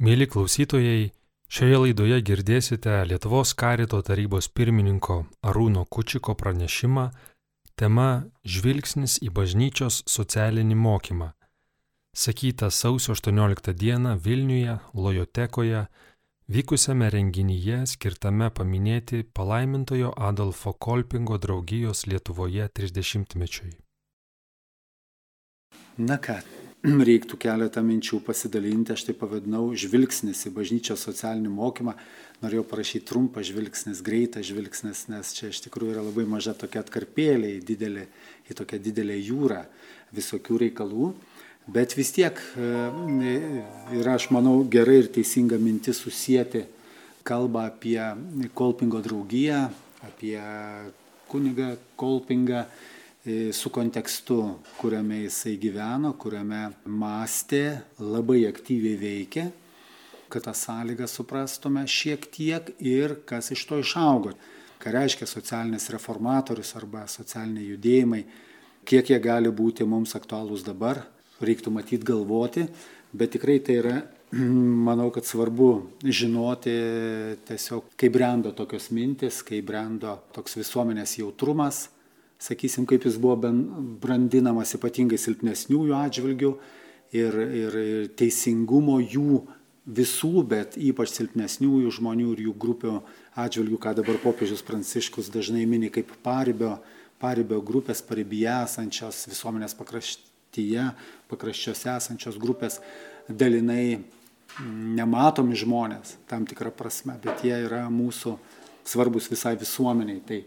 Mėly klausytojai, šioje laidoje girdėsite Lietuvos karito tarybos pirmininko Arūno Kučiko pranešimą tema Žvilgsnis į bažnyčios socialinį mokymą. Sakyta sausio 18 dieną Vilniuje, Lojotekoje, vykusiame renginyje skirtame paminėti palaimintojo Adolfo Kolpingo draugijos Lietuvoje 30-mečiui. Na ką, reiktų keletą minčių pasidalinti, aš tai pavadinau žvilgsnis į bažnyčios socialinį mokymą. Norėjau parašyti trumpą žvilgsnis, greitą žvilgsnis, nes čia iš tikrųjų yra labai maža tokia atkarpėlė į, didelį, į tokią didelę jūrą visokių reikalų. Bet vis tiek e, yra, aš manau, gerai ir teisinga mintis susijęti kalbą apie Kolpingo draugiją, apie kunigą Kolpingą su kontekstu, kuriame jisai gyveno, kuriame mąstė, labai aktyviai veikė, kad tą sąlygą suprastume šiek tiek ir kas iš to išaugo. Ką reiškia socialinis reformatorius arba socialiniai judėjimai, kiek jie gali būti mums aktualūs dabar, reiktų matyti galvoti, bet tikrai tai yra, manau, kad svarbu žinoti tiesiog, kaip brendo tokios mintis, kaip brendo toks visuomenės jautrumas sakysim, kaip jis buvo brandinamas ypatingai silpnesniųjų atžvilgių ir, ir, ir teisingumo jų visų, bet ypač silpnesniųjų žmonių ir jų grupių atžvilgių, ką dabar popiežius Pranciškus dažnai mini kaip paribio, paribio grupės, paribėje esančios visuomenės pakraštyje, pakraščiuose esančios grupės, dalinai nematomi žmonės tam tikrą prasme, bet jie yra mūsų svarbus visai visuomeniai. Tai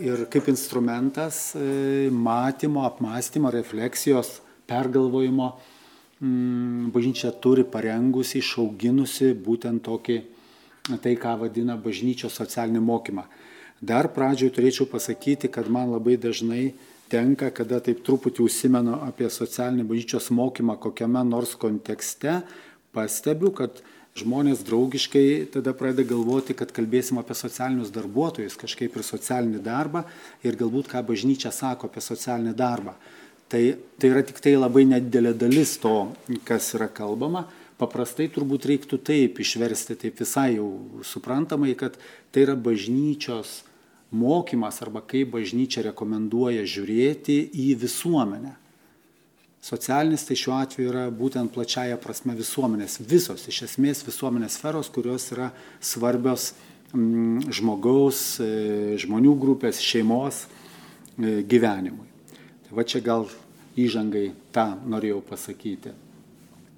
ir kaip instrumentas e, matymo, apmąstymo, refleksijos, pergalvojimo mm, bažnyčia turi parengusi, išauginusi būtent tokį, tai ką vadina bažnyčios socialinį mokymą. Dar pradžioje turėčiau pasakyti, kad man labai dažnai tenka, kada taip truputį užsimenu apie socialinį bažnyčios mokymą kokiame nors kontekste, pastebiu, kad žmonės draugiškai tada pradeda galvoti, kad kalbėsim apie socialinius darbuotojus, kažkaip ir socialinį darbą ir galbūt ką bažnyčia sako apie socialinį darbą. Tai, tai yra tik tai labai nedidelė dalis to, kas yra kalbama. Paprastai turbūt reiktų taip išversti, taip visai jau suprantamai, kad tai yra bažnyčios mokymas arba kaip bažnyčia rekomenduoja žiūrėti į visuomenę. Socialinis tai šiuo atveju yra būtent plačiaja prasme visuomenės, visos iš esmės visuomenės sferos, kurios yra svarbios mm, žmogaus, e, žmonių grupės, šeimos e, gyvenimui. Tai va čia gal įžangai tą norėjau pasakyti.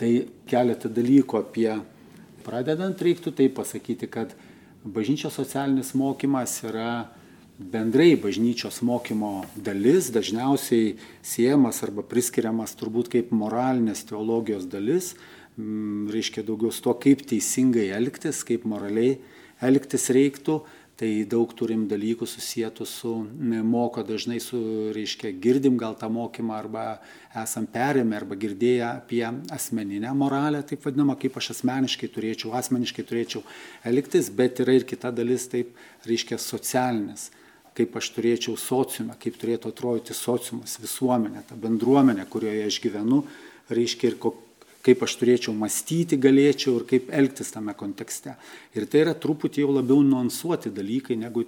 Tai keletą dalykų apie pradedant reiktų tai pasakyti, kad bažnyčios socialinis mokymas yra bendrai bažnyčios mokymo dalis, dažniausiai siejamas arba priskiriamas turbūt kaip moralinės teologijos dalis, mm, reiškia daugiau su to, kaip teisingai elgtis, kaip moraliai elgtis reiktų. Tai daug turim dalykų susijęto su moko, dažnai su, reiškia, girdim gal tą mokymą arba esam perėmę arba girdėję apie asmeninę moralę, taip vadinamą, kaip aš asmeniškai turėčiau, asmeniškai turėčiau elgtis, bet yra ir kita dalis, taip, reiškia, socialinis kaip aš turėčiau sociumą, kaip turėtų atrodyti sociumas, visuomenė, ta bendruomenė, kurioje aš gyvenu, reiškia ir kaip aš turėčiau mąstyti galėčiau ir kaip elgtis tame kontekste. Ir tai yra truputį jau labiau nuansuoti dalykai, negu,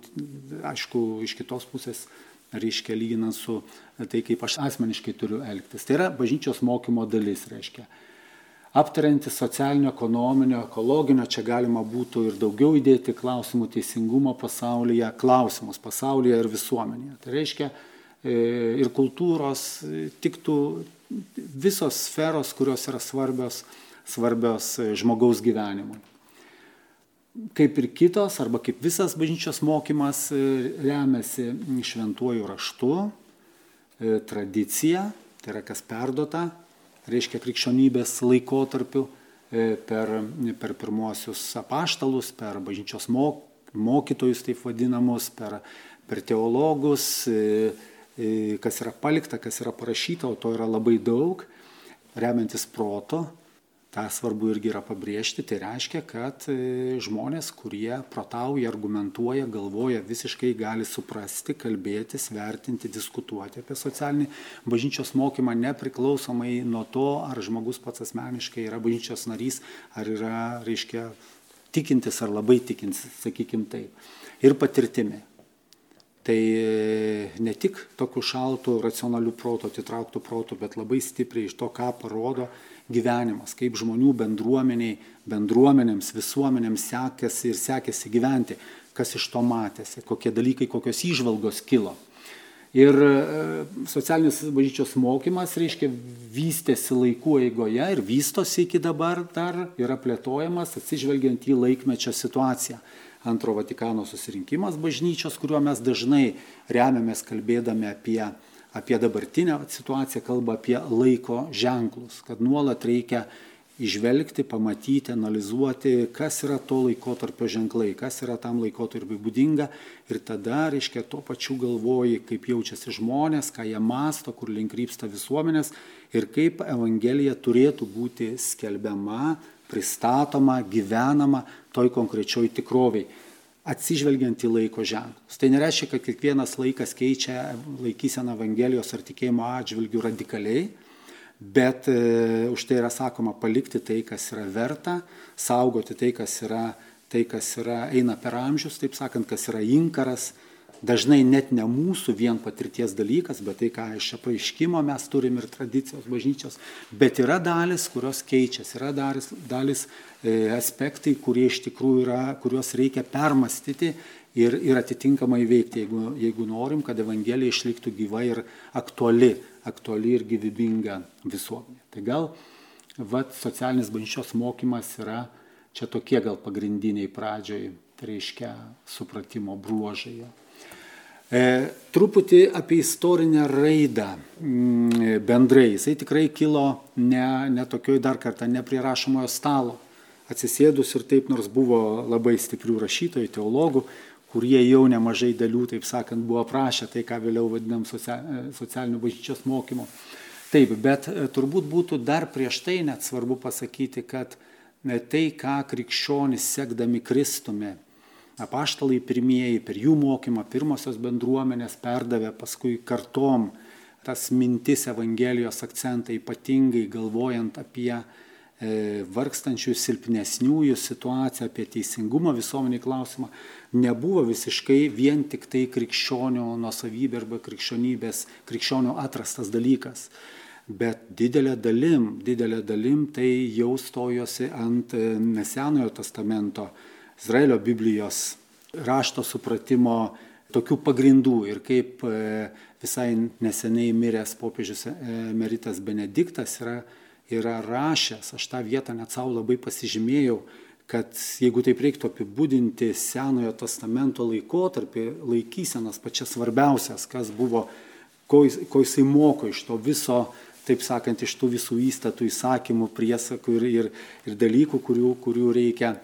aišku, iš kitos pusės, reiškia, lyginant su tai, kaip aš asmeniškai turiu elgtis. Tai yra bažnyčios mokymo dalis, reiškia aptariantis socialinio, ekonominio, ekologinio, čia galima būtų ir daugiau įdėti klausimų teisingumo pasaulyje, klausimus pasaulyje ir visuomenėje. Tai reiškia e, ir kultūros, e, tiktų visos sferos, kurios yra svarbios, svarbios e, žmogaus gyvenimui. Kaip ir kitos, arba kaip visas bažnyčios mokymas remiasi šventuoju raštu, tradicija, tai yra kas perdota, reiškia krikščionybės laikotarpiu e, per, per pirmuosius apaštalus, per bažnyčios mokytojus taip vadinamus, per, per teologus, e, e, kas yra palikta, kas yra parašyta, o to yra labai daug, remiantis proto, tą svarbu irgi yra pabrėžti, tai reiškia, kad e, žmonės, kurie protauja, argumentuoja, galvoja, visiškai gali suprasti, kalbėtis, vertinti, diskutuoti apie socialinį bažnyčios mokymą, nepriklausomai nuo to, ar žmogus pats asmeniškai yra bažnyčios narys, ar yra, reiškia, tikintis ar labai tikintis, sakykim taip. Ir patirtimi. Tai e, ne tik tokiu šaltu, racionaliu protu, atitrauktų protu, bet labai stipriai iš to, ką parodo gyvenimas, kaip žmonių bendruomeniai, bendruomenėms, visuomenėms sekėsi ir sekėsi gyventi, kas iš to matėsi, kokie dalykai, kokios įžvalgos kilo. Ir e, socialinis bažnyčios mokymas, reiškia, vystėsi laikų eigoje ir vystosi iki dabar dar yra plėtojamas atsižvelgiant į laikmečio situaciją antro Vatikano susirinkimas bažnyčios, kuriuo mes dažnai remiamės kalbėdami apie, apie dabartinę situaciją, kalba apie laiko ženklus, kad nuolat reikia išvelgti, pamatyti, analizuoti, kas yra to laikotarpio ženklai, kas yra tam laikotarpiu būdinga ir tada, reiškia, tuo pačiu galvoji, kaip jaučiasi žmonės, ką jie masto, kur link krypsta visuomenės ir kaip Evangelija turėtų būti skelbiama, pristatoma, gyvenama toj konkrečioj tikroviai, atsižvelgiant į laiko ženklus. Tai nereiškia, kad kiekvienas laikas keičia laikyseną Evangelijos ar tikėjimo atžvilgių radikaliai, bet e, už tai yra sakoma palikti tai, kas yra verta, saugoti tai, kas yra, tai, kas yra eina per amžius, taip sakant, kas yra inkaras, dažnai net ne mūsų vien patirties dalykas, bet tai, ką iš apaiškimo mes turim ir tradicijos bažnyčios, bet yra dalis, kurios keičiasi, yra dalis, dalis e, aspektai, kurie iš tikrųjų yra, kuriuos reikia permastyti ir, ir atitinkamai veikti, jeigu, jeigu norim, kad Evangelija išliktų gyva ir aktuali, aktuali ir gyvybinga visuomenė. Tai gal vat, socialinis bažnyčios mokymas yra čia tokie gal pagrindiniai pradžioj, tai reiškia supratimo bruožai. E, truputį apie istorinę raidą mm, bendrai. Jisai tikrai kilo ne, ne tokioj dar kartą, ne prie rašomojo stalo. Atsisėdus ir taip, nors buvo labai stiprių rašytojų, teologų, kurie jau nemažai dalių, taip sakant, buvo aprašę tai, ką vėliau vadinam socialinių bažnyčios mokymo. Taip, bet e, turbūt būtų dar prieš tai net svarbu pasakyti, kad e, tai, ką krikščionys sekdami Kristumi apaštalai pirmieji per jų mokymą, pirmosios bendruomenės perdavė paskui kartom tas mintis Evangelijos akcentą, ypatingai galvojant apie e, vargstančių silpnesniųjų situaciją, apie teisingumą visuomenį klausimą, nebuvo visiškai vien tik tai krikščionių nuosavybė arba krikščionybės, krikščionių atrastas dalykas. Bet didelė dalim, didelė dalim tai jau stojosi ant e, Nesenojo testamento Izraelio Biblijos rašto supratimo tokių pagrindų ir kaip e, visai neseniai miręs popiežius Meritas Benediktas yra, yra rašęs, aš tą vietą net savo labai pasižymėjau, kad jeigu taip reiktų apibūdinti Senojo testamento laikotarpį, laikysenas pačias svarbiausias, kas buvo, ko, jis, ko jisai moko iš to viso, taip sakant, iš tų visų įstatų, įsakymų, priesakų ir, ir, ir dalykų, kurių, kurių reikia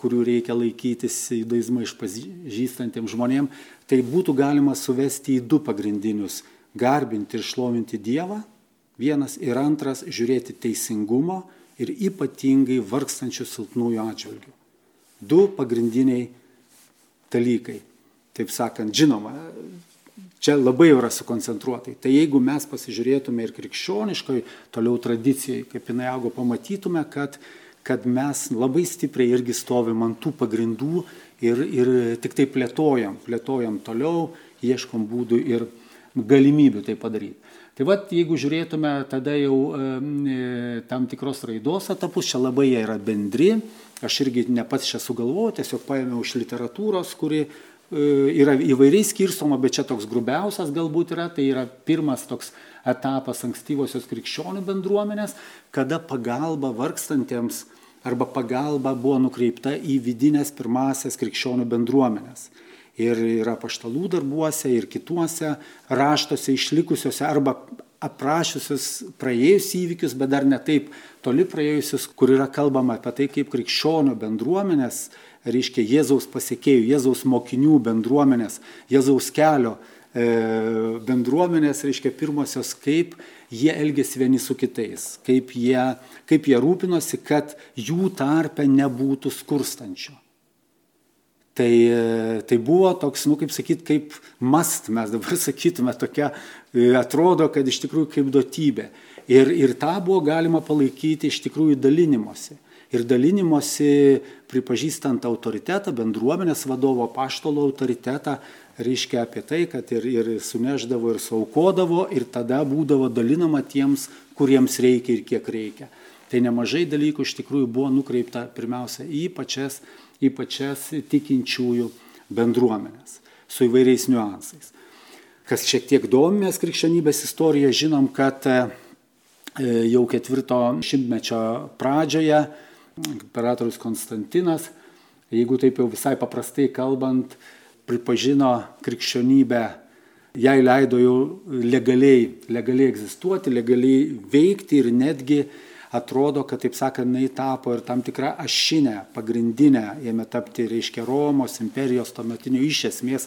kurių reikia laikytis judaizmą išpažįstantiems žmonėms, tai būtų galima suvesti į du pagrindinius - garbinti ir šlovinti Dievą, vienas ir antras - žiūrėti teisingumo ir ypatingai vargstančių silpnųjų atžvilgių. Du pagrindiniai dalykai. Taip sakant, žinoma, čia labai yra sukoncentruotai. Tai jeigu mes pasižiūrėtume ir krikščioniškai, toliau tradicijai, kaip jinai augo, pamatytume, kad kad mes labai stipriai irgi stovim ant tų pagrindų ir, ir tik tai plėtojam, plėtojam toliau, ieškom būdų ir galimybių tai padaryti. Tai vad, jeigu žiūrėtume tada jau e, tam tikros raidos etapus, čia labai jie yra bendri, aš irgi ne pats čia sugalvojau, tiesiog paėmiau iš literatūros, kuri yra įvairiai skirstoma, bet čia toks grubiausias galbūt yra, tai yra pirmas toks etapas ankstyvosios krikščionių bendruomenės, kada pagalba vargstantiems arba pagalba buvo nukreipta į vidinės pirmasias krikščionių bendruomenės. Ir yra paštalų darbuose, ir kituose raštuose išlikusiuose arba aprašiusius praėjusius įvykius, bet dar ne taip toli praėjusius, kur yra kalbama apie tai, kaip krikščionių bendruomenės, reiškia Jėzaus pasiekėjų, Jėzaus mokinių bendruomenės, Jėzaus kelio bendruomenės, reiškia pirmosios, kaip jie elgėsi vieni su kitais, kaip jie, kaip jie rūpinosi, kad jų tarpe nebūtų skurstančio. Tai, tai buvo toks, nu kaip sakyt, kaip mast, mes dabar sakytume, tokia, atrodo, kad iš tikrųjų kaip duotybė. Ir, ir tą buvo galima palaikyti iš tikrųjų dalinimuose ir dalinimosi pripažįstant autoritetą, bendruomenės vadovo paštolo autoritetą, reiškia apie tai, kad ir, ir suneždavo, ir saukodavo, ir tada būdavo dalinama tiems, kuriems reikia ir kiek reikia. Tai nemažai dalykų iš tikrųjų buvo nukreipta pirmiausia į pačias, į pačias tikinčiųjų bendruomenės su įvairiais niuansais. Kas šiek tiek domės krikščionybės istoriją, žinom, kad e, jau ketvirto šimtmečio pradžioje imperatorius Konstantinas, jeigu taip jau visai paprastai kalbant, pripažino krikščionybę, jai leido jau legaliai, legaliai egzistuoti, legaliai veikti ir netgi atrodo, kad, taip sakant, jinai tapo ir tam tikrą ašinę, pagrindinę, ėmė tapti, reiškia, Romos imperijos tuometinio iš esmės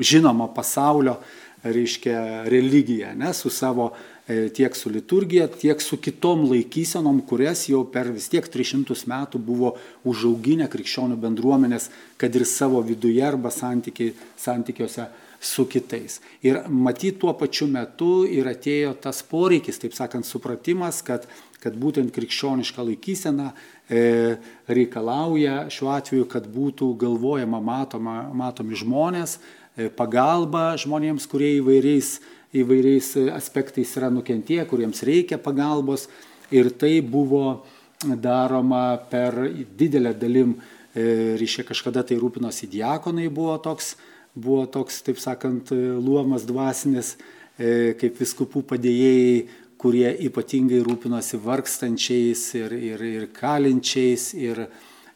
žinomo pasaulio, reiškia, religiją, ne, su savo tiek su liturgija, tiek su kitom laikysenom, kurias jau per vis tiek 300 metų buvo užauginę krikščionių bendruomenės, kad ir savo viduje arba santykiuose su kitais. Ir matyti tuo pačiu metu ir atėjo tas poreikis, taip sakant, supratimas, kad, kad būtent krikščioniška laikysena e, reikalauja šiuo atveju, kad būtų galvojama matoma, matomi žmonės, e, pagalba žmonėms, kurie įvairiais įvairiais aspektais yra nukentėję, kuriems reikia pagalbos. Ir tai buvo daroma per didelę dalim, e, reiškia kažkada tai rūpinosi diakonai, buvo toks, buvo toks, taip sakant, luomas dvasinis, e, kaip viskupų padėjėjai, kurie ypatingai rūpinosi vargstančiais ir, ir, ir kalinčiais ir,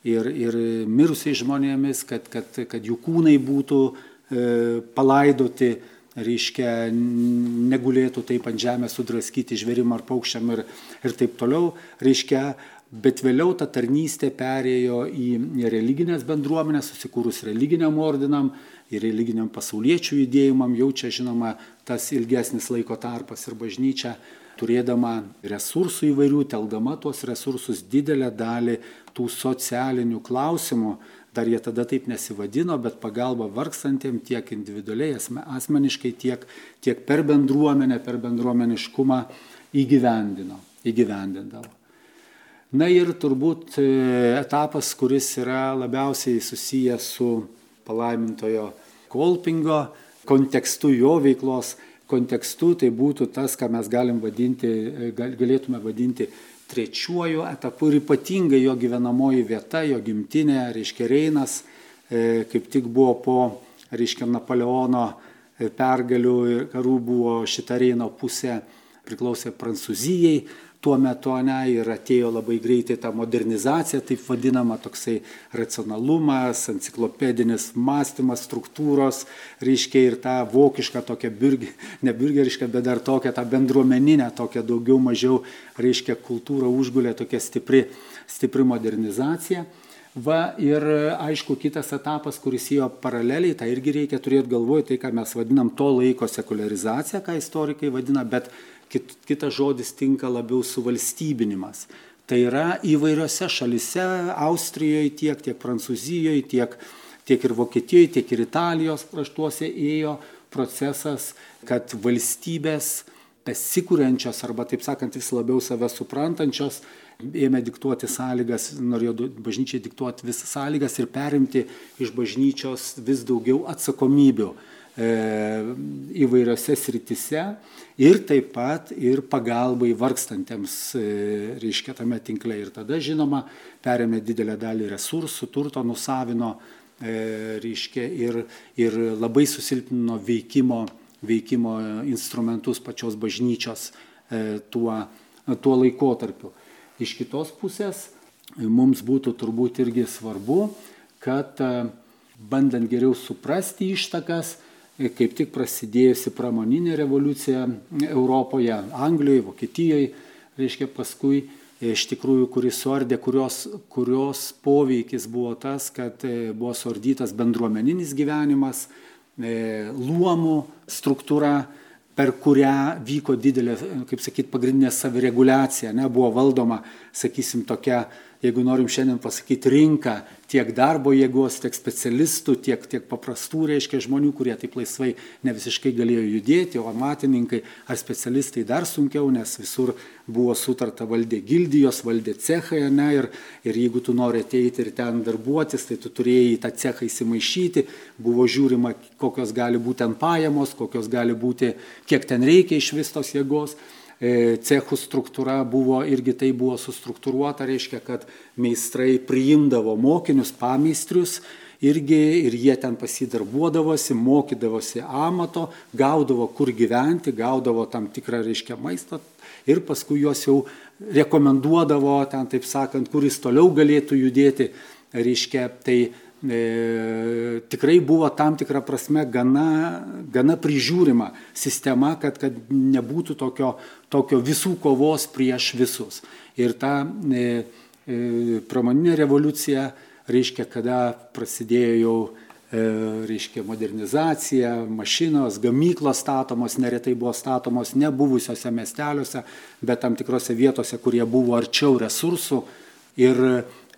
ir, ir mirusiais žmonėmis, kad, kad, kad jų kūnai būtų e, palaidoti reiškia, negulėtų taip ant žemės sudraskyti žvėrim ar paukščiam ir, ir taip toliau, reiškia, bet vėliau ta tarnystė perėjo į religinės bendruomenės, susikūrus religiniam ordinam, į religiniam pasauliečių judėjimam, jau čia žinoma tas ilgesnis laiko tarpas ir bažnyčia, turėdama resursų įvairių, teldama tuos resursus didelę dalį tų socialinių klausimų, dar jie tada taip nesivadino, bet pagalba vargstantiem tiek individualiai, asmeniškai, tiek, tiek per bendruomenę, per bendruomeniškumą įgyvendino, įgyvendindavo. Na ir turbūt e, etapas, kuris yra labiausiai susijęs su palaimintojo Kolpingo kontekstu, jo veiklos kontekstu, tai būtų tas, ką mes galim vadinti, e, galėtume vadinti trečiuoju etapu ir ypatingai jo gyvenamoji vieta, jo gimtinė, reiškia Reinas, e, kaip tik buvo po, reiškia, Napoleono e, pergalių ir karų buvo šita Reino pusė priklausė Prancūzijai, tuo metu ne ir atėjo labai greitai ta modernizacija, taip vadinama toksai racionalumas, enciklopedinis mąstymas, struktūros, reiškia ir tą vokišką tokią, birgi, ne birgerišką, bet dar tokią tą bendruomeninę, tokią daugiau mažiau, reiškia kultūra užgulė tokia stipri, stipri modernizacija. Va ir aišku, kitas etapas, kuris jo paraleliai, tai irgi reikia turėti galvoje, tai ką mes vadinam to laiko sekularizacija, ką istorikai vadina, bet kit, kitas žodis tinka labiau suvalstybinimas. Tai yra įvairiose šalise, Austrijoje tiek, tiek Prancūzijoje, tiek, tiek ir Vokietijoje, tiek ir Italijos kraštuose ėjo procesas, kad valstybės besikūrenčios arba, taip sakant, vis labiau save suprantančios, ėmė diktuoti sąlygas, norėjo bažnyčiai diktuoti visas sąlygas ir perimti iš bažnyčios vis daugiau atsakomybių E, įvairiose sritise ir taip pat ir pagalbai vargstantiems, e, reiškia, tame tinkle. Ir tada, žinoma, perėmė didelę dalį resursų, turto nusavino, e, reiškia, ir, ir labai susilpnino veikimo, veikimo instrumentus pačios bažnyčios tuo, tuo laikotarpiu. Iš kitos pusės mums būtų turbūt irgi svarbu, kad bandant geriau suprasti ištakas, kaip tik prasidėjusi pramoninė revoliucija Europoje, Anglijoje, Vokietijoje, reiškia paskui e, iš tikrųjų, kuris suardė, kurios, kurios poveikis buvo tas, kad e, buvo suardytas bendruomeninis gyvenimas, luomų struktūra, per kurią vyko didelė, kaip sakyt, pagrindinė savireguliacija, ne, buvo valdoma, sakysim, tokia jeigu norim šiandien pasakyti, rinką tiek darbo jėgos, tiek specialistų, tiek, tiek paprastų, reiškia, žmonių, kurie taip laisvai ne visiškai galėjo judėti, o amatininkai ar specialistai dar sunkiau, nes visur buvo sutarta valdė gildijos, valdė cechai, ne, ir, ir jeigu tu nori ateiti ir ten darbuotis, tai tu turėjai tą cechą įsimaišyti, buvo žiūrima, kokios gali būti ten pajamos, kokios gali būti, kiek ten reikia iš vis tos jėgos. E, cechų struktūra buvo irgi tai buvo sustruktūruota, reiškia, kad meistrai priimdavo mokinius, pameistrius irgi ir jie ten pasidarbuodavosi, mokydavosi amato, gaudavo kur gyventi, gaudavo tam tikrą, reiškia, maistą ir paskui juos jau rekomenduodavo, ten taip sakant, kuris toliau galėtų judėti, reiškia, tai e, tikrai buvo tam tikra prasme gana, gana prižiūrima sistema, kad, kad nebūtų tokio, tokio visų kovos prieš visus. Ir ta e, e, pramoninė revoliucija, reiškia, kada prasidėjo jau e, reiškia modernizacija, mašinos, gamyklos statomos, neretai buvo statomos ne buvusiuose miesteliuose, bet tam tikrose vietose, kurie buvo arčiau resursų. Ir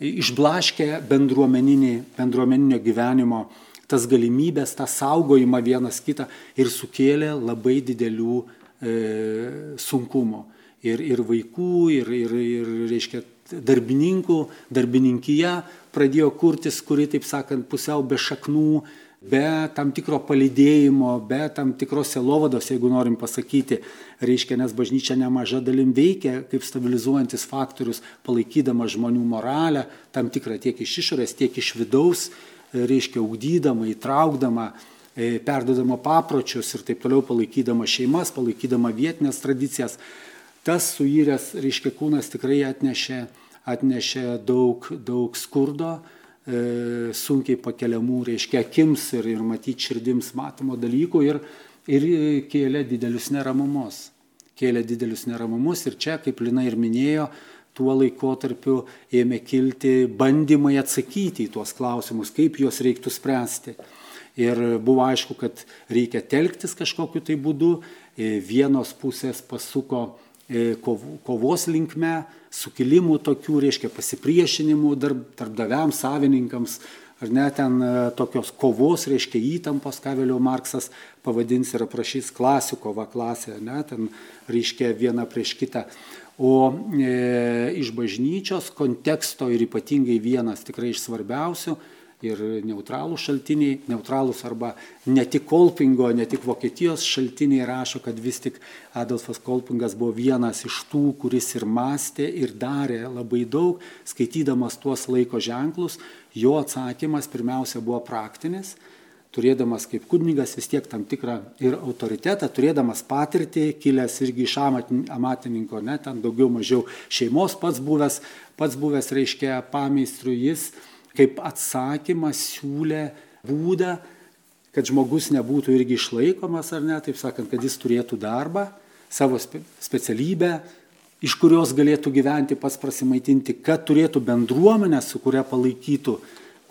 išblaškė bendruomeninio gyvenimo tas galimybės, tą saugojimą vienas kitą ir sukėlė labai didelių e, sunkumų. Ir, ir vaikų, ir, ir, ir reiškia, darbininkų, darbininkyje pradėjo kurtis, kuri, taip sakant, pusiau be šaknų, be tam tikro palydėjimo, be tam tikros selovados, jeigu norim pasakyti, reiškia, nes bažnyčia nemaža dalim veikia kaip stabilizuojantis faktorius, palaikydama žmonių moralę, tam tikrą tiek iš išorės, tiek iš vidaus, reiškia, ugdydama, įtraukdama, e, perdodama papročius ir taip toliau palaikydama šeimas, palaikydama vietinės tradicijas. Tas suyręs, reiškia, kūnas tikrai atnešė, atnešė daug, daug skurdo, sunkiai pakeliamų, reiškia, akims ir, ir matyti širdims matomų dalykų ir, ir kėlė didelius neramumus. Kėlė didelius neramumus ir čia, kaip Lina ir minėjo, tuo laikotarpiu ėmė kilti bandymai atsakyti į tuos klausimus, kaip juos reiktų spręsti. Ir buvo aišku, kad reikia telktis kažkokiu tai būdu. E, vienos pusės pasuko E, kovos linkme, sukilimų tokių, reiškia pasipriešinimų darb, darbdaviams, savininkams, ar ne ten e, tokios kovos, reiškia įtampos, ką vėliau Marksas pavadins ir aprašys klasikova klasė, ne, ten reiškia viena prieš kitą. O e, iš bažnyčios konteksto ir ypatingai vienas tikrai iš svarbiausių ir neutralūs šaltiniai, neutralūs arba ne tik Kolpingo, ne tik Vokietijos šaltiniai rašo, kad vis tik Adolfas Kolpingas buvo vienas iš tų, kuris ir mąstė, ir darė labai daug, skaitydamas tuos laiko ženklus, jo atsakymas pirmiausia buvo praktinis, turėdamas kaip kunigas vis tiek tam tikrą ir autoritetą, turėdamas patirtį, kilęs irgi iš amatininko, ne, ten daugiau mažiau šeimos pats buvęs, pats buvęs reiškia pameistrių jis kaip atsakymą siūlė būdą, kad žmogus nebūtų irgi išlaikomas ar ne, taip sakant, kad jis turėtų darbą, savo spe specialybę, iš kurios galėtų gyventi pats prasimaitinti, kad turėtų bendruomenę, su kuria palaikytų,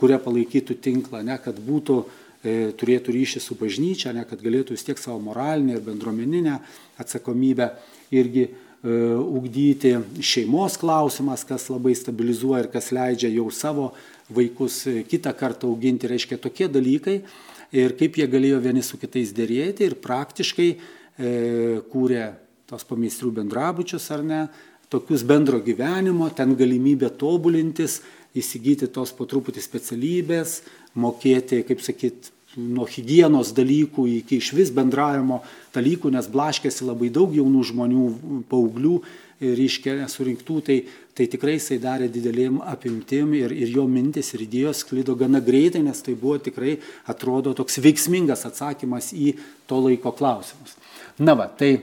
kuria palaikytų tinklą, ne, kad būtų, e, turėtų ryšį su bažnyčia, ne, kad galėtų vis tiek savo moralinę ir bendruomeninę atsakomybę irgi ugdyti. Šeimos klausimas, kas labai stabilizuoja ir kas leidžia jau savo vaikus e, kitą kartą auginti, reiškia tokie dalykai. Ir kaip jie galėjo vieni su kitais dėrėti ir praktiškai e, kūrė tos pameistrių bendrabučius ar ne, tokius bendro gyvenimo, ten galimybė tobulintis, įsigyti tos po truputį specialybės, mokėti, kaip sakyt, nuo hygienos dalykų iki iš vis bendravimo dalykų, nes blaškėsi labai daug jaunų žmonių, paauglių ryškia surinktų, tai, tai tikrai jisai darė didelėm apimtim ir, ir jo mintis ir idėjos sklido gana greitai, nes tai buvo tikrai, atrodo, toks veiksmingas atsakymas į to laiko klausimus. Na va, tai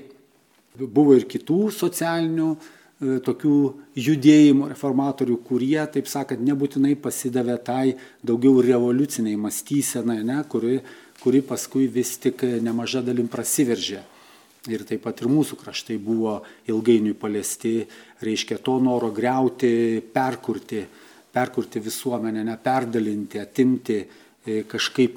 buvo ir kitų socialinių tokių judėjimų reformatorių, kurie, taip sakant, nebūtinai pasidavė tai daugiau revoliuciniai mąstysenai, ne, kuri, kuri paskui vis tik nemaža dalim prasiveržė ir taip pat ir mūsų kraštai buvo ilgainiui paliesti, reiškia to noro greuti, perkurti, perkurti visuomenę, neperdalinti, atimti, e, kažkaip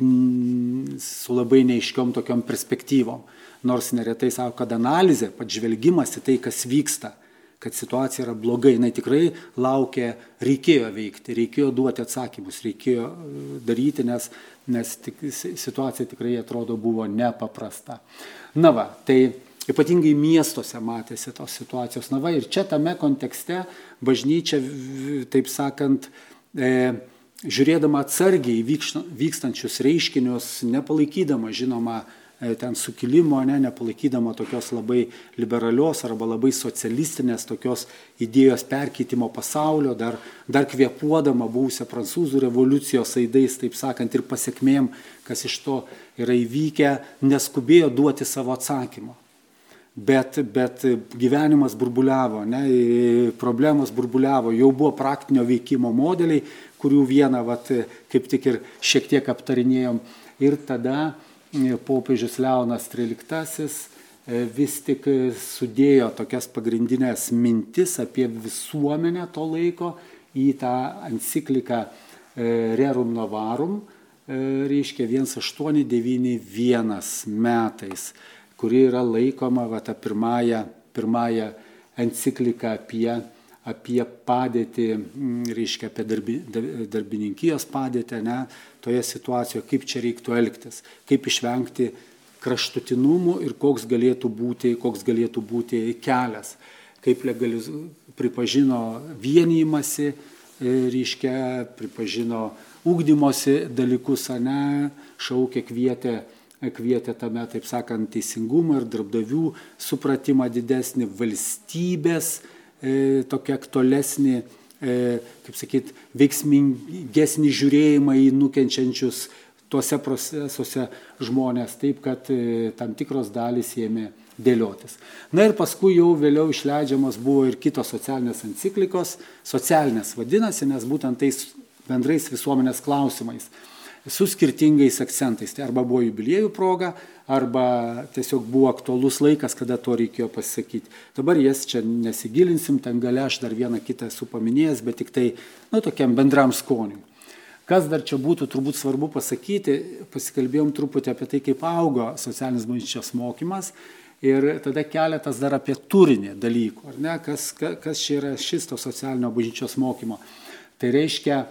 su labai neiškiom tokiom perspektyvom. Nors neretai sako, kad analizė, pats žvelgimas į tai, kas vyksta, kad situacija yra blogai, jinai tikrai laukia, reikėjo veikti, reikėjo duoti atsakymus, reikėjo e, daryti, nes, nes tik, situacija tikrai atrodo buvo nepaprasta. Na va, tai Ypatingai miestuose matėsi tos situacijos. Na va ir čia tame kontekste bažnyčia, taip sakant, e, žiūrėdama atsargiai vykstančius reiškinius, nepalaikydama, žinoma, ten sukilimo, ne, nepalaikydama tokios labai liberalios arba labai socialistinės tokios idėjos perkeitimo pasaulio, dar, dar kvepuodama būsią prancūzų revoliucijos aidais, taip sakant, ir pasiekmėm, kas iš to yra įvykę, neskubėjo duoti savo atsakymą bet, bet gyvenimas burbuliavo, ne, problemos burbuliavo, jau buvo praktinio veikimo modeliai, kurių vieną, vat, kaip tik ir šiek tiek aptarinėjom. Ir tada e, popiežius Leonas XIII e, vis tik sudėjo tokias pagrindinės mintis apie visuomenę to laiko į tą encikliką e, Rerum Novarum, reiškia 1891 metais kuri yra laikoma va, ta pirmąją, pirmąją encikliką apie, apie padėtį, reiškia apie darbi, darbininkijos padėtį, ne, toje situacijoje, kaip čia reiktų elgtis, kaip išvengti kraštutinumų ir koks galėtų būti, koks galėtų būti kelias, kaip legaliz, pripažino vienymasi, e, reiškia, pripažino ūkdymosi dalykus, ne, šaukė, kvietė kvietė tame, taip sakant, teisingumą ir darbdavių supratimą didesnį, valstybės e, tokia aktualesnį, kaip sakyt, veiksmingesnį žiūrėjimą į nukenčiančius tuose procesuose žmonės, taip kad e, tam tikros dalys ėmė dėliotis. Na ir paskui jau vėliau išleidžiamas buvo ir kitos socialinės enciklikos, socialinės vadinasi, nes būtent tais bendrais visuomenės klausimais su skirtingais akcentais. Tai arba buvo jubiliejų proga, arba tiesiog buvo aktualus laikas, kada to reikėjo pasakyti. Dabar jas čia nesigilinsim, ten gale aš dar vieną kitą esu paminėjęs, bet tik tai, nu, tokiam bendram skoniui. Kas dar čia būtų turbūt svarbu pasakyti, pasikalbėjom truputį apie tai, kaip augo socialinis bažnyčios mokymas ir tada keletas dar apie turinį dalykų, ar ne, kas, kas čia yra šis to socialinio bažnyčios mokymo. Tai reiškia,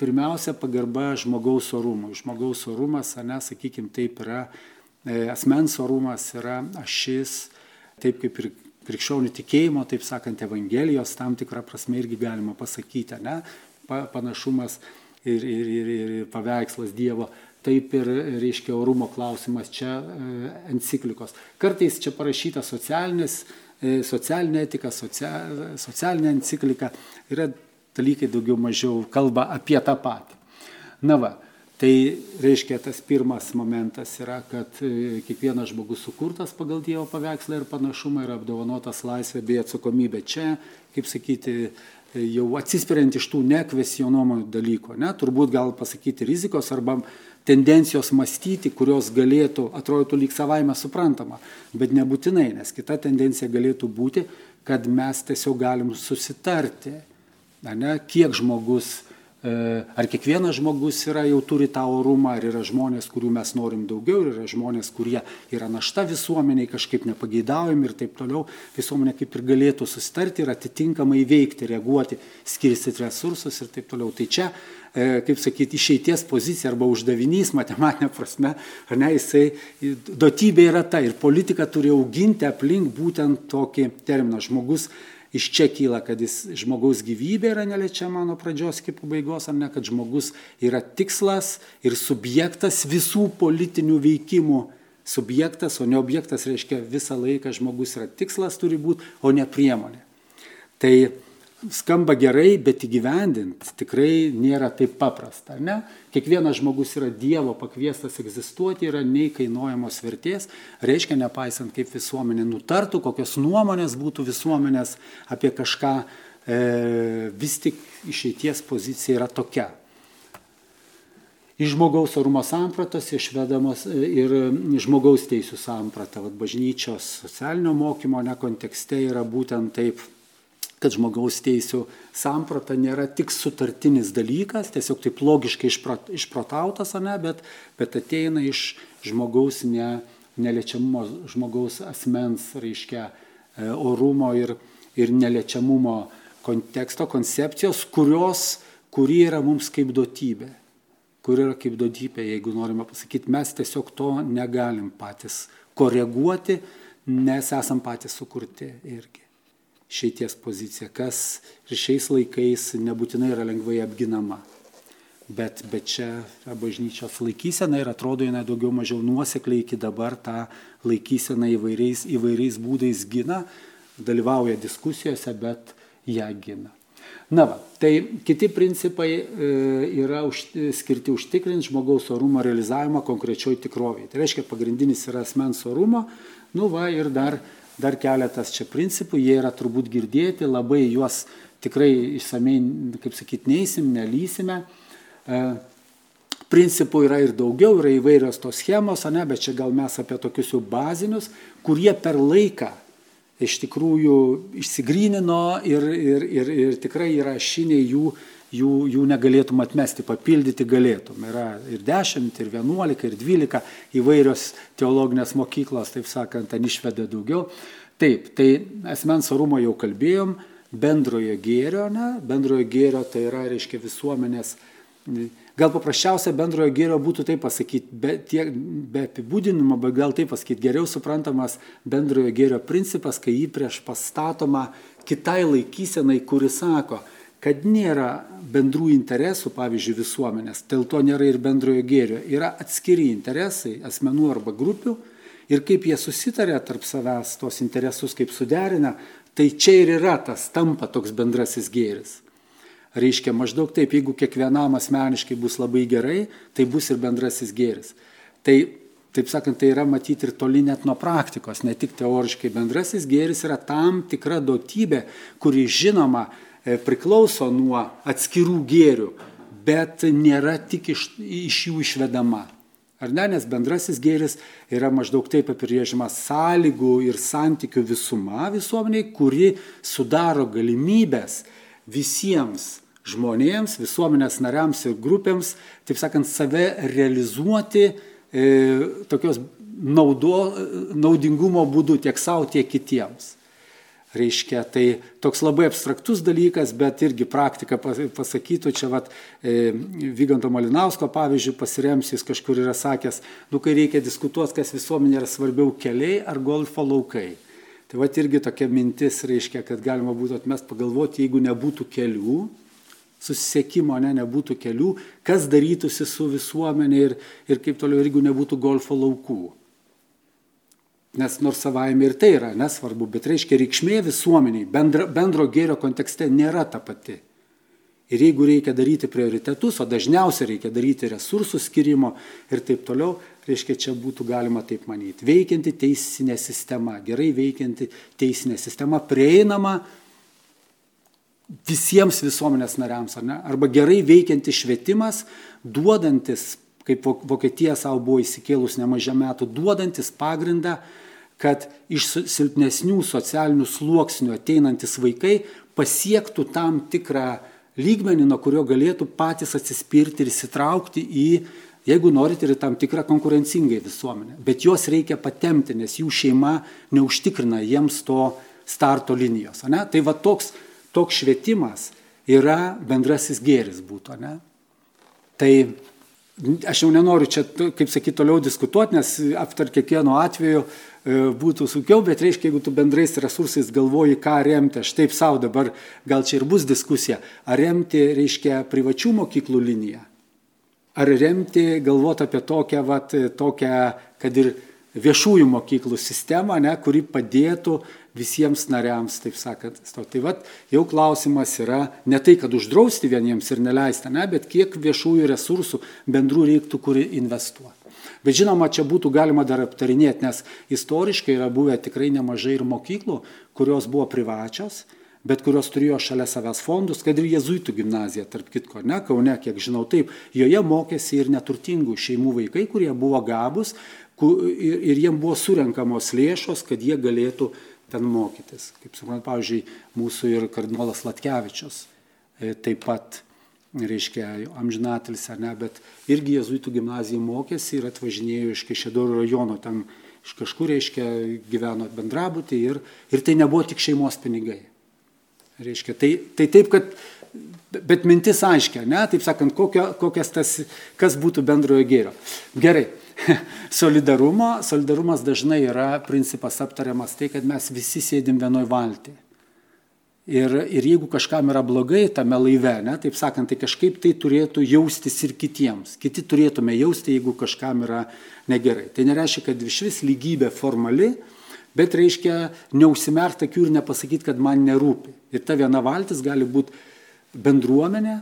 pirmiausia pagarba žmogaus orumui. Žmogaus orumas, ne, sakykime, taip yra, e, asmens orumas yra ašis, taip kaip ir krikščionių tikėjimo, taip sakant, Evangelijos tam tikrą prasme irgi galima pasakyti, ne, panašumas ir, ir, ir, ir paveikslas Dievo. Taip ir reiškia orumo klausimas čia e, enciklikos. Kartais čia parašyta socialinis, e, socialinė etika, socialinė enciklika. Yra dalykai daugiau mažiau kalba apie tą patį. Na va, tai reiškia tas pirmas momentas yra, kad e, kiekvienas žmogus sukurtas pagal Dievo paveikslą ir panašumą yra apdovanotas laisvė bei atsakomybė. Čia, kaip sakyti, e, jau atsispiriant iš tų nekvesionomų dalykų, ne, turbūt gal pasakyti rizikos arba tendencijos mąstyti, kurios galėtų, atrodytų lyg savaime suprantama, bet nebūtinai, nes kita tendencija galėtų būti, kad mes tiesiog galim susitarti ne, kiek žmogus, e, ar kiekvienas žmogus yra, jau turi tą orumą, ar yra žmonės, kurių mes norim daugiau, yra žmonės, kurie yra našta visuomeniai, kažkaip nepageidaujami ir taip toliau. Visuomenė kaip ir galėtų susitarti ir atitinkamai veikti, reaguoti, skirstyti resursus ir taip toliau. Tai čia e, kaip sakyti, išeities pozicija arba uždavinys matematinė prasme, ar ne, jisai, duotybė yra ta ir politika turi auginti aplink būtent tokį terminą žmogus iš čia kyla, kad jis žmogaus gyvybė yra neliečiama nuo pradžios iki pabaigos, ar ne, kad žmogus yra tikslas ir subjektas visų politinių veikimų. Subjektas, o ne objektas reiškia visą laiką žmogus yra tikslas turi būti, o ne priemonė. Tai skamba gerai, bet įgyvendinti tikrai nėra taip paprasta. Ne? Kiekvienas žmogus yra Dievo pakviestas egzistuoti, yra neįkainuojamos vertės, reiškia, nepaisant kaip visuomenė nutartų, kokios nuomonės būtų visuomenės apie kažką, e, vis tik išeities pozicija yra tokia. Iš žmogaus orumo sampratos išvedamos e, ir žmogaus teisų samprata, vad bažnyčios socialinio mokymo ne kontekste yra būtent taip kad žmogaus teisų samprata nėra tik sutartinis dalykas, tiesiog taip logiškai išprotautas, ne, bet, bet ateina iš žmogaus ne, neliečiamumo, žmogaus asmens, reiškia, e, orumo ir, ir neliečiamumo konteksto, koncepcijos, kurios, kuri yra mums kaip duotybė. Kur yra kaip duotybė, jeigu norime pasakyti, mes tiesiog to negalim patys koreguoti, nes esam patys sukurti irgi šeities pozicija, kas ir šiais laikais nebūtinai yra lengvai apginama. Bet, bet čia bažnyčios laikysena ir atrodo jinai daugiau mažiau nuosekliai iki dabar tą laikyseną įvairiais, įvairiais būdais gina, dalyvauja diskusijose, bet ją gina. Na, va, tai kiti principai e, yra už, skirti užtikrinti žmogaus orumo realizavimą konkrečioj tikrovėje. Tai reiškia, pagrindinis yra asmens orumo, nu va ir dar dar keletas čia principų, jie yra turbūt girdėti, labai juos tikrai išsamei, kaip sakyti, neįsim, nelysime. E, principų yra ir daugiau, yra įvairios tos schemos, ne, bet čia gal mes apie tokius jau bazinius, kurie per laiką iš tikrųjų išsigrynino ir, ir, ir, ir tikrai yra šiniai jų, jų, jų negalėtum atmesti, papildyti galėtum. Yra ir 10, ir 11, ir 12 įvairios teologinės mokyklos, taip sakant, ten išveda daugiau. Taip, tai asmens orumo jau kalbėjom, bendrojo gėrio, ne? bendrojo gėrio tai yra, reiškia, visuomenės. Gal paprasčiausia bendrojo gėrio būtų taip pasakyti, be, tiek, be apibūdinimo, bet gal taip pasakyti, geriau suprantamas bendrojo gėrio principas, kai jį prieš pastatoma kitai laikysenai, kuris sako, kad nėra bendrų interesų, pavyzdžiui, visuomenės, dėl to nėra ir bendrojo gėrio, yra atskiri interesai asmenų arba grupių ir kaip jie susitarė tarp savęs tos interesus, kaip suderina, tai čia ir yra tas tampa toks bendrasis gėris. Reiškia maždaug taip, jeigu kiekvienam asmeniškai bus labai gerai, tai bus ir bendrasis gėris. Tai, taip sakant, tai yra matyti ir toli net nuo praktikos, ne tik teoriškai. Bendrasis gėris yra tam tikra duotybė, kuri žinoma priklauso nuo atskirų gėrių, bet nėra tik iš, iš jų išvedama. Ar ne, nes bendrasis gėris yra maždaug taip apibrėžimas sąlygų ir santykių visuma visuomeniai, kuri sudaro galimybės visiems žmonėms, visuomenės nariams ir grupėms, taip sakant, save realizuoti e, tokios naudo, naudingumo būdu tiek savo, tiek kitiems. Reiškia, tai toks labai abstraktus dalykas, bet irgi praktika pasakytų, čia vat, e, Vyganto Malinausko pavyzdžiui pasiremsi, jis kažkur yra sakęs, nu kai reikia diskutuoti, kas visuomenė yra svarbiau keliai ar golfo laukai. Tai vat irgi tokia mintis reiškia, kad galima būtų atmest pagalvoti, jeigu nebūtų kelių, susisiekimo, ne, nebūtų kelių, kas darytųsi su visuomenė ir, ir kaip toliau, jeigu nebūtų golfo laukų. Nes nors savaime ir tai yra nesvarbu, bet reiškia reikšmė visuomeniai bendro, bendro gėrio kontekste nėra ta pati. Ir jeigu reikia daryti prioritetus, o dažniausiai reikia daryti resursų skirimo ir taip toliau, reiškia čia būtų galima taip manyti. Veikianti teisinė sistema, gerai veikianti teisinė sistema, prieinama visiems visuomenės nariams, ar ne? Arba gerai veikianti švietimas, duodantis kaip Vokietija savo buvo įsikėlus nemažai metų, duodantis pagrindą, kad iš silpnesnių socialinių sluoksnių ateinantis vaikai pasiektų tam tikrą lygmenį, nuo kurio galėtų patys atsispirti ir įsitraukti į, jeigu norite, ir tam tikrą konkurencingą visuomenę. Bet juos reikia patemti, nes jų šeima neužtikrina jiems to starto linijos. Ne? Tai va toks, toks švietimas yra bendrasis gėris būtų. Ne? Tai aš jau nenoriu čia, kaip sakyti, toliau diskutuoti, nes aptar kiekvieno atveju e, būtų sunkiau, bet reiškia, jeigu tu bendrais resursais galvoji, ką remti, aš taip savo dabar, gal čia ir bus diskusija, ar remti, reiškia, privačių mokyklų liniją, ar remti, galvoti apie tokią, vat, tokią, kad ir viešųjų mokyklų sistemą, ne, kuri padėtų visiems nariams, taip sakant. Tai vat, jau klausimas yra ne tai, kad uždrausti vieniems ir neleisti, ne, bet kiek viešųjų resursų bendrų reiktų, kuri investuoti. Bet žinoma, čia būtų galima dar aptarinėti, nes istoriškai yra buvę tikrai nemažai ir mokyklų, kurios buvo privačios, bet kurios turėjo šalia savęs fondus, kad ir jezuitų gimnazija, tarp kitko, ne, Kaune, kiek žinau, taip, joje mokėsi ir neturtingų šeimų vaikai, kurie buvo gabus ir, jiem buvo surenkamos lėšos, kad jie galėtų ten mokytis. Kaip suprantu, pavyzdžiui, mūsų ir kardinolas Latkevičius e, taip pat, reiškia, amžinatelis ar ne, bet irgi jezuitų gimnazijai mokėsi ir atvažinėjo iš Kešėdoro rajono, ten iš kažkur, reiškia, gyveno bendrabutį ir, ir tai nebuvo tik šeimos pinigai. Reiškia, tai, tai taip, kad, bet mintis aiškia, ne, taip sakant, kokio, kokias tas, kas būtų bendrojo gėrio. Gerai, solidarumo, solidarumas dažnai yra principas aptariamas tai, kad mes visi sėdim vienoj valti. Ir, ir jeigu kažkam yra blogai tame laive, ne, taip sakant, tai kažkaip tai turėtų jaustis ir kitiems. Kiti turėtume jausti, jeigu kažkam yra negerai. Tai nereiškia, kad iš vis lygybė formali, bet reiškia neužsimerkti akių ir nepasakyti, kad man nerūpi. Ir ta viena valtis gali būti bendruomenė,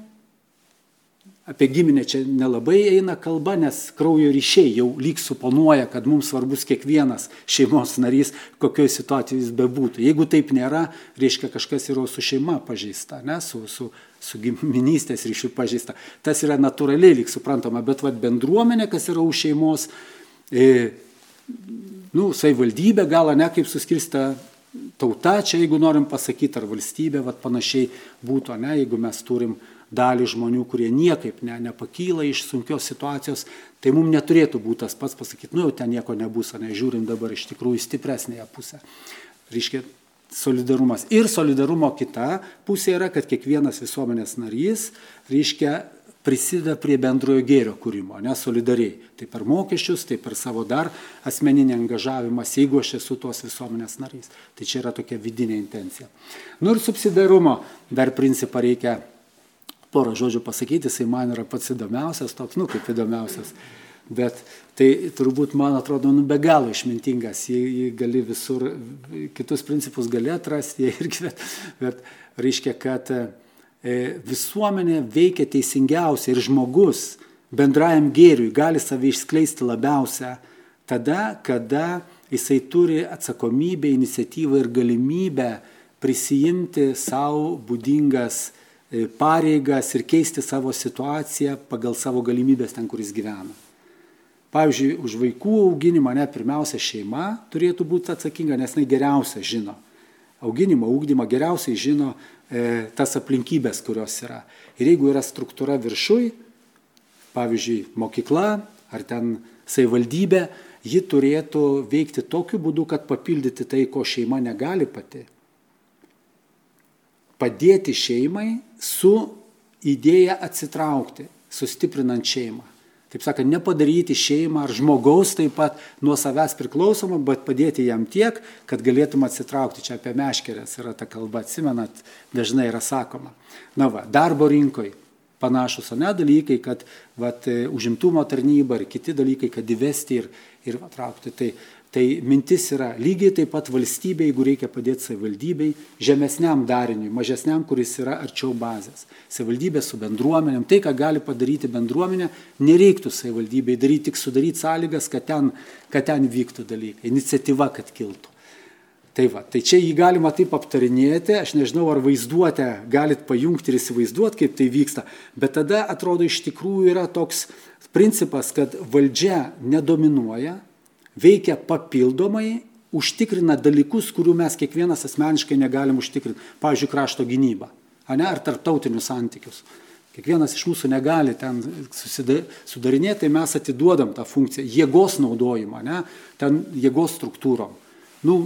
apie giminę čia nelabai eina kalba, nes kraujo ryšiai jau lyg suponuoja, kad mums svarbus kiekvienas šeimos narys, kokioje situacijoje jis bebūtų. Jeigu taip nėra, reiškia kažkas yra su šeima pažįsta, ne, su, su, su giminystės ryšių pažįsta. Tas yra natūraliai lyg suprantama, bet vad bendruomenė, kas yra už šeimos, e, nu, savivaldybė gal, ne kaip suskirsta tauta, čia jeigu norim pasakyti, ar valstybė, vad panašiai būtų, ne, jeigu mes turim dalį žmonių, kurie niekaip ne, nepakyla iš sunkios situacijos, tai mums neturėtų būti tas pats pasakyti, nu jau ten nieko nebus, o ne žiūrim dabar iš tikrųjų stipresnėje pusę. Reiškia, solidarumas. Ir solidarumo kita pusė yra, kad kiekvienas visuomenės narys, reiškia, prisideda prie bendrojo gėrio kūrimo, ne solidariai. Tai per mokesčius, tai per savo dar asmeninį angažavimą, jeigu aš esu tos visuomenės narys. Tai čia yra tokia vidinė intencija. Nu ir subsidarumo dar principą reikia porą žodžių pasakyti, jisai man yra pats įdomiausias, toks, nu kaip įdomiausias. Bet tai turbūt, man atrodo, nu be galo išmintingas, jį, jį gali visur, kitus principus gali atrasti irgi, bet, bet reiškia, kad E, visuomenė veikia teisingiausiai ir žmogus bendrajam gėriui gali save išskleisti labiausia tada, kada jisai turi atsakomybę, iniciatyvą ir galimybę prisijimti savo būdingas pareigas ir keisti savo situaciją pagal savo galimybės ten, kuris gyvena. Pavyzdžiui, už vaikų auginimą, ne, pirmiausia šeima turėtų būti atsakinga, nes jinai geriausia žino. Auginimą, ūkdymą geriausiai žino E, tas aplinkybės, kurios yra. Ir jeigu yra struktūra viršui, pavyzdžiui, mokykla ar ten savivaldybė, ji turėtų veikti tokiu būdu, kad papildyti tai, ko šeima negali pati. Padėti šeimai su idėja atsitraukti, sustiprinant šeimą taip sakant, nepadaryti šeimą ar žmogaus taip pat nuo savęs priklausomą, bet padėti jam tiek, kad galėtum atsitraukti. Čia apie meškerės yra ta kalba, atsimenat, dažnai yra sakoma. Na va, darbo rinkoje panašus, o ne dalykai, kad vat, užimtumo tarnyba ir kiti dalykai, kad įvesti ir, ir atraukti. Tai Tai mintis yra lygiai taip pat valstybė, jeigu reikia padėti savivaldybei, žemesniam dariniui, mažesniam, kuris yra arčiau bazės. Savivaldybė su bendruomenėm, tai, ką gali padaryti bendruomenė, nereiktų savivaldybei daryti, tik sudaryti sąlygas, kad ten, kad ten vyktų dalykai, iniciatyva, kad kiltų. Tai, va, tai čia jį galima taip aptarinėti, aš nežinau, ar vaizduotę galit pajungti ir įsivaizduoti, kaip tai vyksta, bet tada atrodo iš tikrųjų yra toks principas, kad valdžia nedominuoja, veikia papildomai, užtikrina dalykus, kurių mes kiekvienas asmeniškai negalim užtikrinti. Pavyzdžiui, krašto gynybą, ne, ar tarptautinius santykius. Kiekvienas iš mūsų negali ten sudarinėti, tai mes atiduodam tą funkciją, jėgos naudojimą, ne, ten jėgos struktūrom. Nu,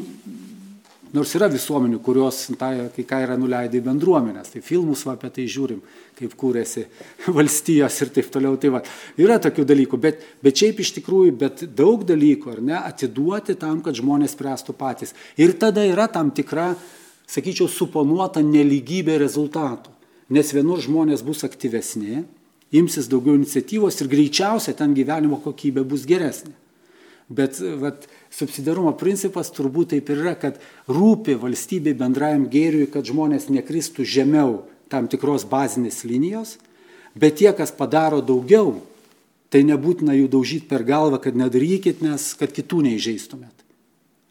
Nors yra visuomenių, kurios tą, kai ką yra nuleidę į bendruomenės, tai filmus va, apie tai žiūrim, kaip kūrėsi valstijos ir taip toliau. Tai va, yra tokių dalykų, bet, bet šiaip iš tikrųjų, bet daug dalykų, ar ne, atiduoti tam, kad žmonės spręstų patys. Ir tada yra tam tikra, sakyčiau, suponuota neligybė rezultatų. Nes vienur žmonės bus aktyvesni, imsis daugiau iniciatyvos ir greičiausiai ten gyvenimo kokybė bus geresnė. Bet vat, subsidiarumo principas turbūt taip ir yra, kad rūpi valstybei bendrajam gėriui, kad žmonės nekristų žemiau tam tikros bazinės linijos, bet tie, kas padaro daugiau, tai nebūtina jų daužyti per galvą, kad nedarykit, nes kad kitų neižeistumėt.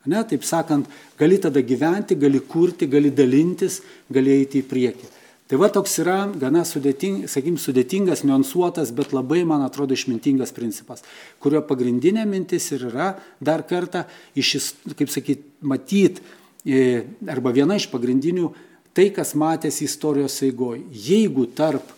Ne, taip sakant, gali tada gyventi, gali kurti, gali dalintis, gali eiti į priekį. Tai va toks yra gana sudėting, sakykim, sudėtingas, niuansuotas, bet labai, man atrodo, išmintingas principas, kurio pagrindinė mintis ir yra dar kartą, iš, kaip sakyti, matyti e, arba viena iš pagrindinių, tai, kas matėsi istorijos eigoje. Jeigu tarp,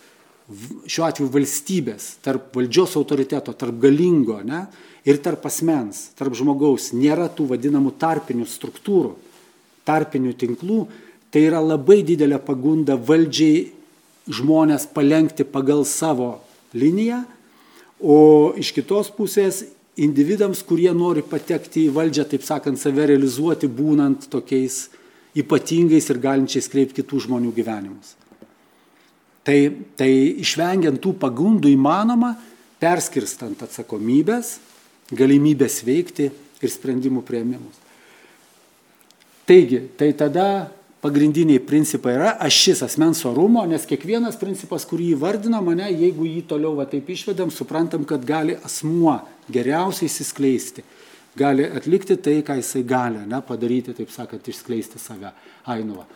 šiuo atveju valstybės, tarp valdžios autoriteto, tarp galingo ne, ir tarp asmens, tarp žmogaus nėra tų vadinamų tarpinių struktūrų, tarpinių tinklų, tai yra labai didelė pagunda valdžiai žmonės palengti pagal savo liniją, o iš kitos pusės individams, kurie nori patekti į valdžią, taip sakant, save realizuoti, būnant tokiais ypatingais ir galinčiais kreipti kitų žmonių gyvenimus. Tai, tai išvengiant tų pagundų įmanoma, perskirstant atsakomybės, galimybės veikti ir sprendimų prieimimus. Taigi, tai tada pagrindiniai principai yra ašis asmens orumo, nes kiekvienas principas, kurį įvardina mane, jeigu jį toliau va taip išvedam, suprantam, kad gali asmuo geriausiai įsiskleisti, gali atlikti tai, ką jisai gali, ne, padaryti, taip sakant, išskleisti save. Ainuva.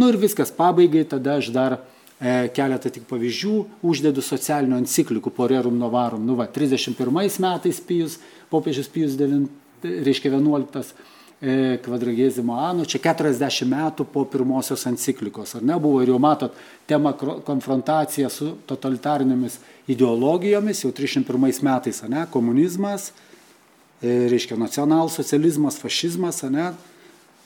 Nu ir viskas, pabaigai, tada aš dar e, keletą tik pavyzdžių uždedu socialinių enciklikų po rerum novarum. Nu va, 31 metais Pijus, popiežius Pijus 9, reiškia 11 E, kvadragėzimo anų, čia 40 metų po pirmosios enciklikos, ar ne, buvo ir jau matot tema konfrontacija su totalitarinėmis ideologijomis, jau 301 metais, ar ne, komunizmas, e, reiškia nacionalsocializmas, fašizmas, ar ne,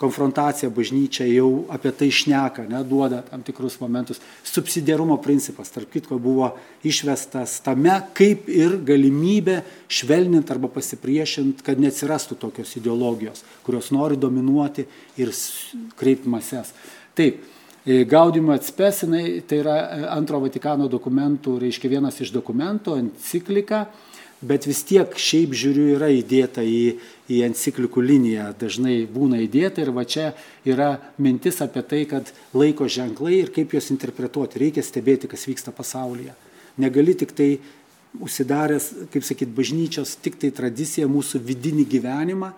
konfrontacija bažnyčia jau apie tai šneka, ne, duoda tam tikrus momentus. Subsidiarumo principas, tarp kitko, buvo išvestas tame, kaip ir galimybė švelninti arba pasipriešinti, kad neatsirastų tokios ideologijos, kurios nori dominuoti ir kreipti mases. Taip, e, Gaudimo atspesinai, tai yra e, antro Vatikano dokumentų, reiškia vienas iš dokumentų, enciklika, bet vis tiek šiaip žiūriu yra įdėta į, į enciklikų liniją, dažnai būna įdėta ir va čia yra mintis apie tai, kad laiko ženklai ir kaip juos interpretuoti, reikia stebėti, kas vyksta pasaulyje. Negali tik tai užsidaręs, kaip sakyt, bažnyčios, tik tai tradicija mūsų vidinį gyvenimą,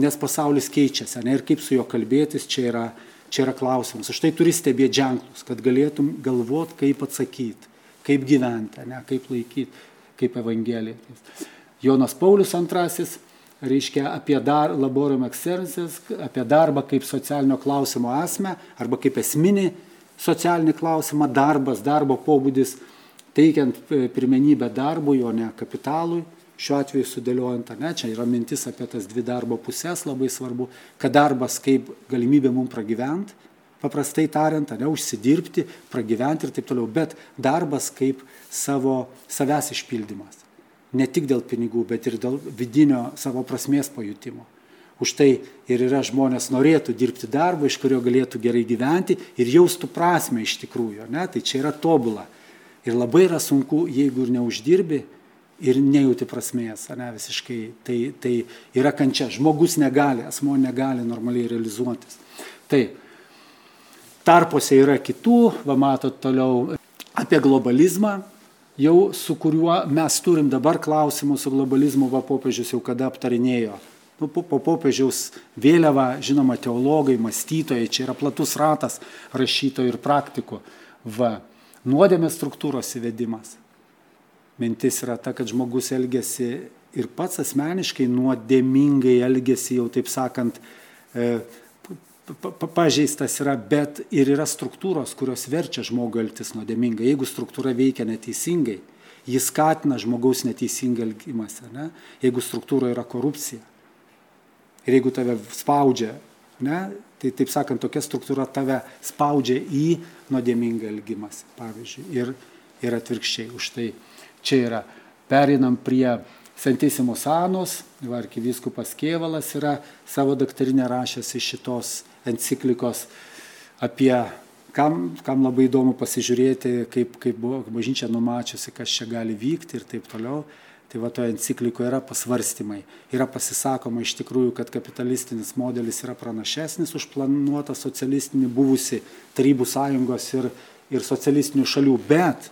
nes pasaulis keičiasi, ne, ir kaip su juo kalbėtis, čia yra, čia yra klausimas. Už tai turi stebėti ženklus, kad galėtum galvoti, kaip atsakyti, kaip gyventi, ne, kaip laikyti kaip Evangelija. Jonas Paulius II, reiškia apie dar, laborium excelsis, apie darbą kaip socialinio klausimo esmę arba kaip esminį socialinį klausimą, darbas, darbo pobūdis, teikiant e, pirmenybę darbui, o ne kapitalui. Šiuo atveju sudėliojant, ne, čia yra mintis apie tas dvi darbo pusės, labai svarbu, kad darbas kaip galimybė mums pragyventi, paprastai tariant, ne, užsidirbti, pragyventi ir taip toliau, bet darbas kaip savo savęs išpildymas. Ne tik dėl pinigų, bet ir dėl vidinio savo prasmės pajutimo. Už tai ir yra žmonės norėtų dirbti darbą, iš kurio galėtų gerai gyventi ir jaustų prasme iš tikrųjų. Ne? Tai čia yra tobula. Ir labai yra sunku, jeigu ir neuždirbi ir nejauti prasmės, ne visiškai. Tai, tai yra kančia. Žmogus negali, asmo negali normaliai realizuotis. Tai tarpuose yra kitų, va matot toliau apie globalizmą, jau su kuriuo mes turim dabar klausimus su globalizmu, va popiežius jau kada aptarinėjo. Nu, po, po popiežiaus vėliava, žinoma, teologai, mąstytojai, čia yra platus ratas rašytojų ir praktikų. Va, nuodėmės struktūros įvedimas. Mintis yra ta, kad žmogus elgesi ir pats asmeniškai nuodėmingai elgesi, jau taip sakant, e, pažeistas yra, bet ir yra struktūros, kurios verčia žmogų elgtis nuodėmingai. Jeigu struktūra veikia neteisingai, jis skatina žmogaus neteisingą elgimąsi. Ne? Jeigu struktūra yra korupcija ir jeigu tave spaudžia, ne, tai taip sakant, tokia struktūra tave spaudžia į nuodėmingą elgimąsi, pavyzdžiui, ir, ir atvirkščiai. Už tai čia yra. Perinam prie Santisimos Anos, arkivyskupas Kievalas yra savo daktarinę rašęs iš šitos enciklikos apie, kam, kam labai įdomu pasižiūrėti, kaip, kaip buvo bažnyčia numačiusi, kas čia gali vykti ir taip toliau. Tai va toje enciklikoje yra pasvarstymai. Yra pasisakoma iš tikrųjų, kad kapitalistinis modelis yra pranašesnis už planuotą socialistinį buvusi Tarybų sąjungos ir, ir socialistinių šalių, bet,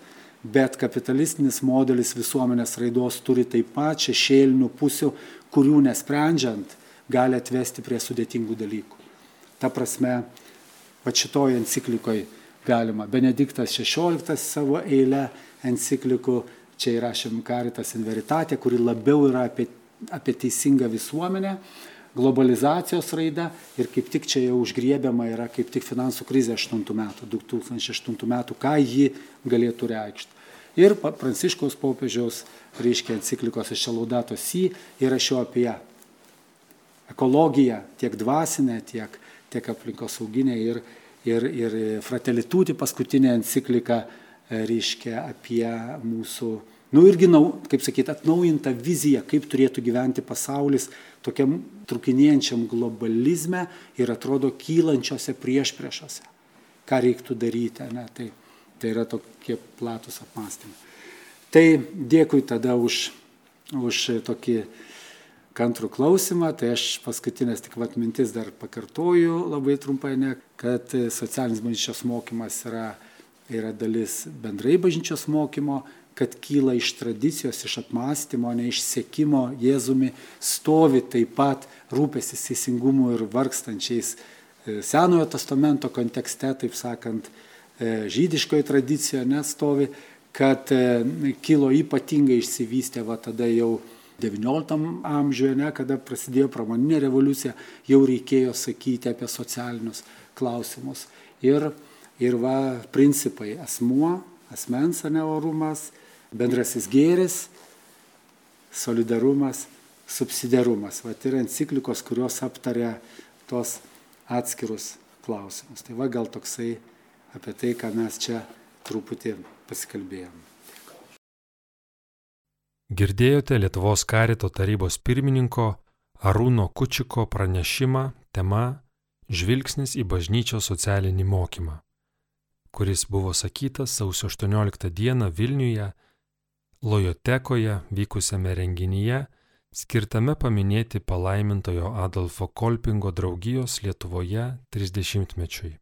bet kapitalistinis modelis visuomenės raidos turi taip pat šešėlinių pusių, kurių nesprendžiant gali atvesti prie sudėtingų dalykų. Ta prasme, va šitoj enciklikoje galima. Benediktas XVI savo eilę enciklikų, čia įrašėm Karitas in Veritate, kuri labiau yra apie, apie teisingą visuomenę. globalizacijos raida ir kaip tik čia jau užgriebiama yra kaip tik finansų krizė 8 metų, 2008 metų, ką ji galėtų reikšti. Ir Pranciškaus popiežiaus, reiškia, enciklikos iš Laudato Si įrašiau apie ją. Ekologiją tiek dvasinę, tiek, tiek aplinkosauginę ir, ir, ir Fratelitūti paskutinė enciklika, e, reiškia, apie mūsų nu irgi, kaip sakyti, atnaujinta vizija, kaip turėtų gyventi pasaulis tokiam trukinėjančiam globalizme ir atrodo kylančiose priešpriešose. Ką reiktų daryti, ne? Tai, tai yra tokie platus apmąstymai. Tai dėkui tada už, už tokį kantrų klausimą, tai aš paskutinės tik vat mintis dar pakartoju labai trumpai, ne, kad socialinis bažnyčios mokymas yra, yra dalis bendrai bažnyčios mokymo, kad kyla iš tradicijos, iš apmąstymo, ne iš sėkimo Jėzumi, stovi taip pat rūpestis teisingumu ir vargstančiais e, Senojo testamento kontekste, taip sakant, e, žydiškoje tradicijoje nestovi, kad e, kilo ypatingai išsivystę va tada jau XIX amžiuje, ne, kada prasidėjo pramoninė revoliucija, jau reikėjo sakyti apie socialinius klausimus. Ir, ir va, principai asmuo, asmens neorumas, bendrasis gėris, solidarumas, subsidiarumas. Vat yra enciklikos, kurios aptarė tos atskirus klausimus. Tai va gal toksai apie tai, ką mes čia truputį pasikalbėjom. Girdėjote Lietuvos karito tarybos pirmininko Arūno Kučiko pranešimą tema Žvilgsnis į bažnyčios socialinį mokymą, kuris buvo sakytas sausio 18 dieną Vilniuje Lojotekoje vykusiame renginyje skirtame paminėti palaimintojo Adolfo Kolpingo draugijos Lietuvoje 30-mečiui.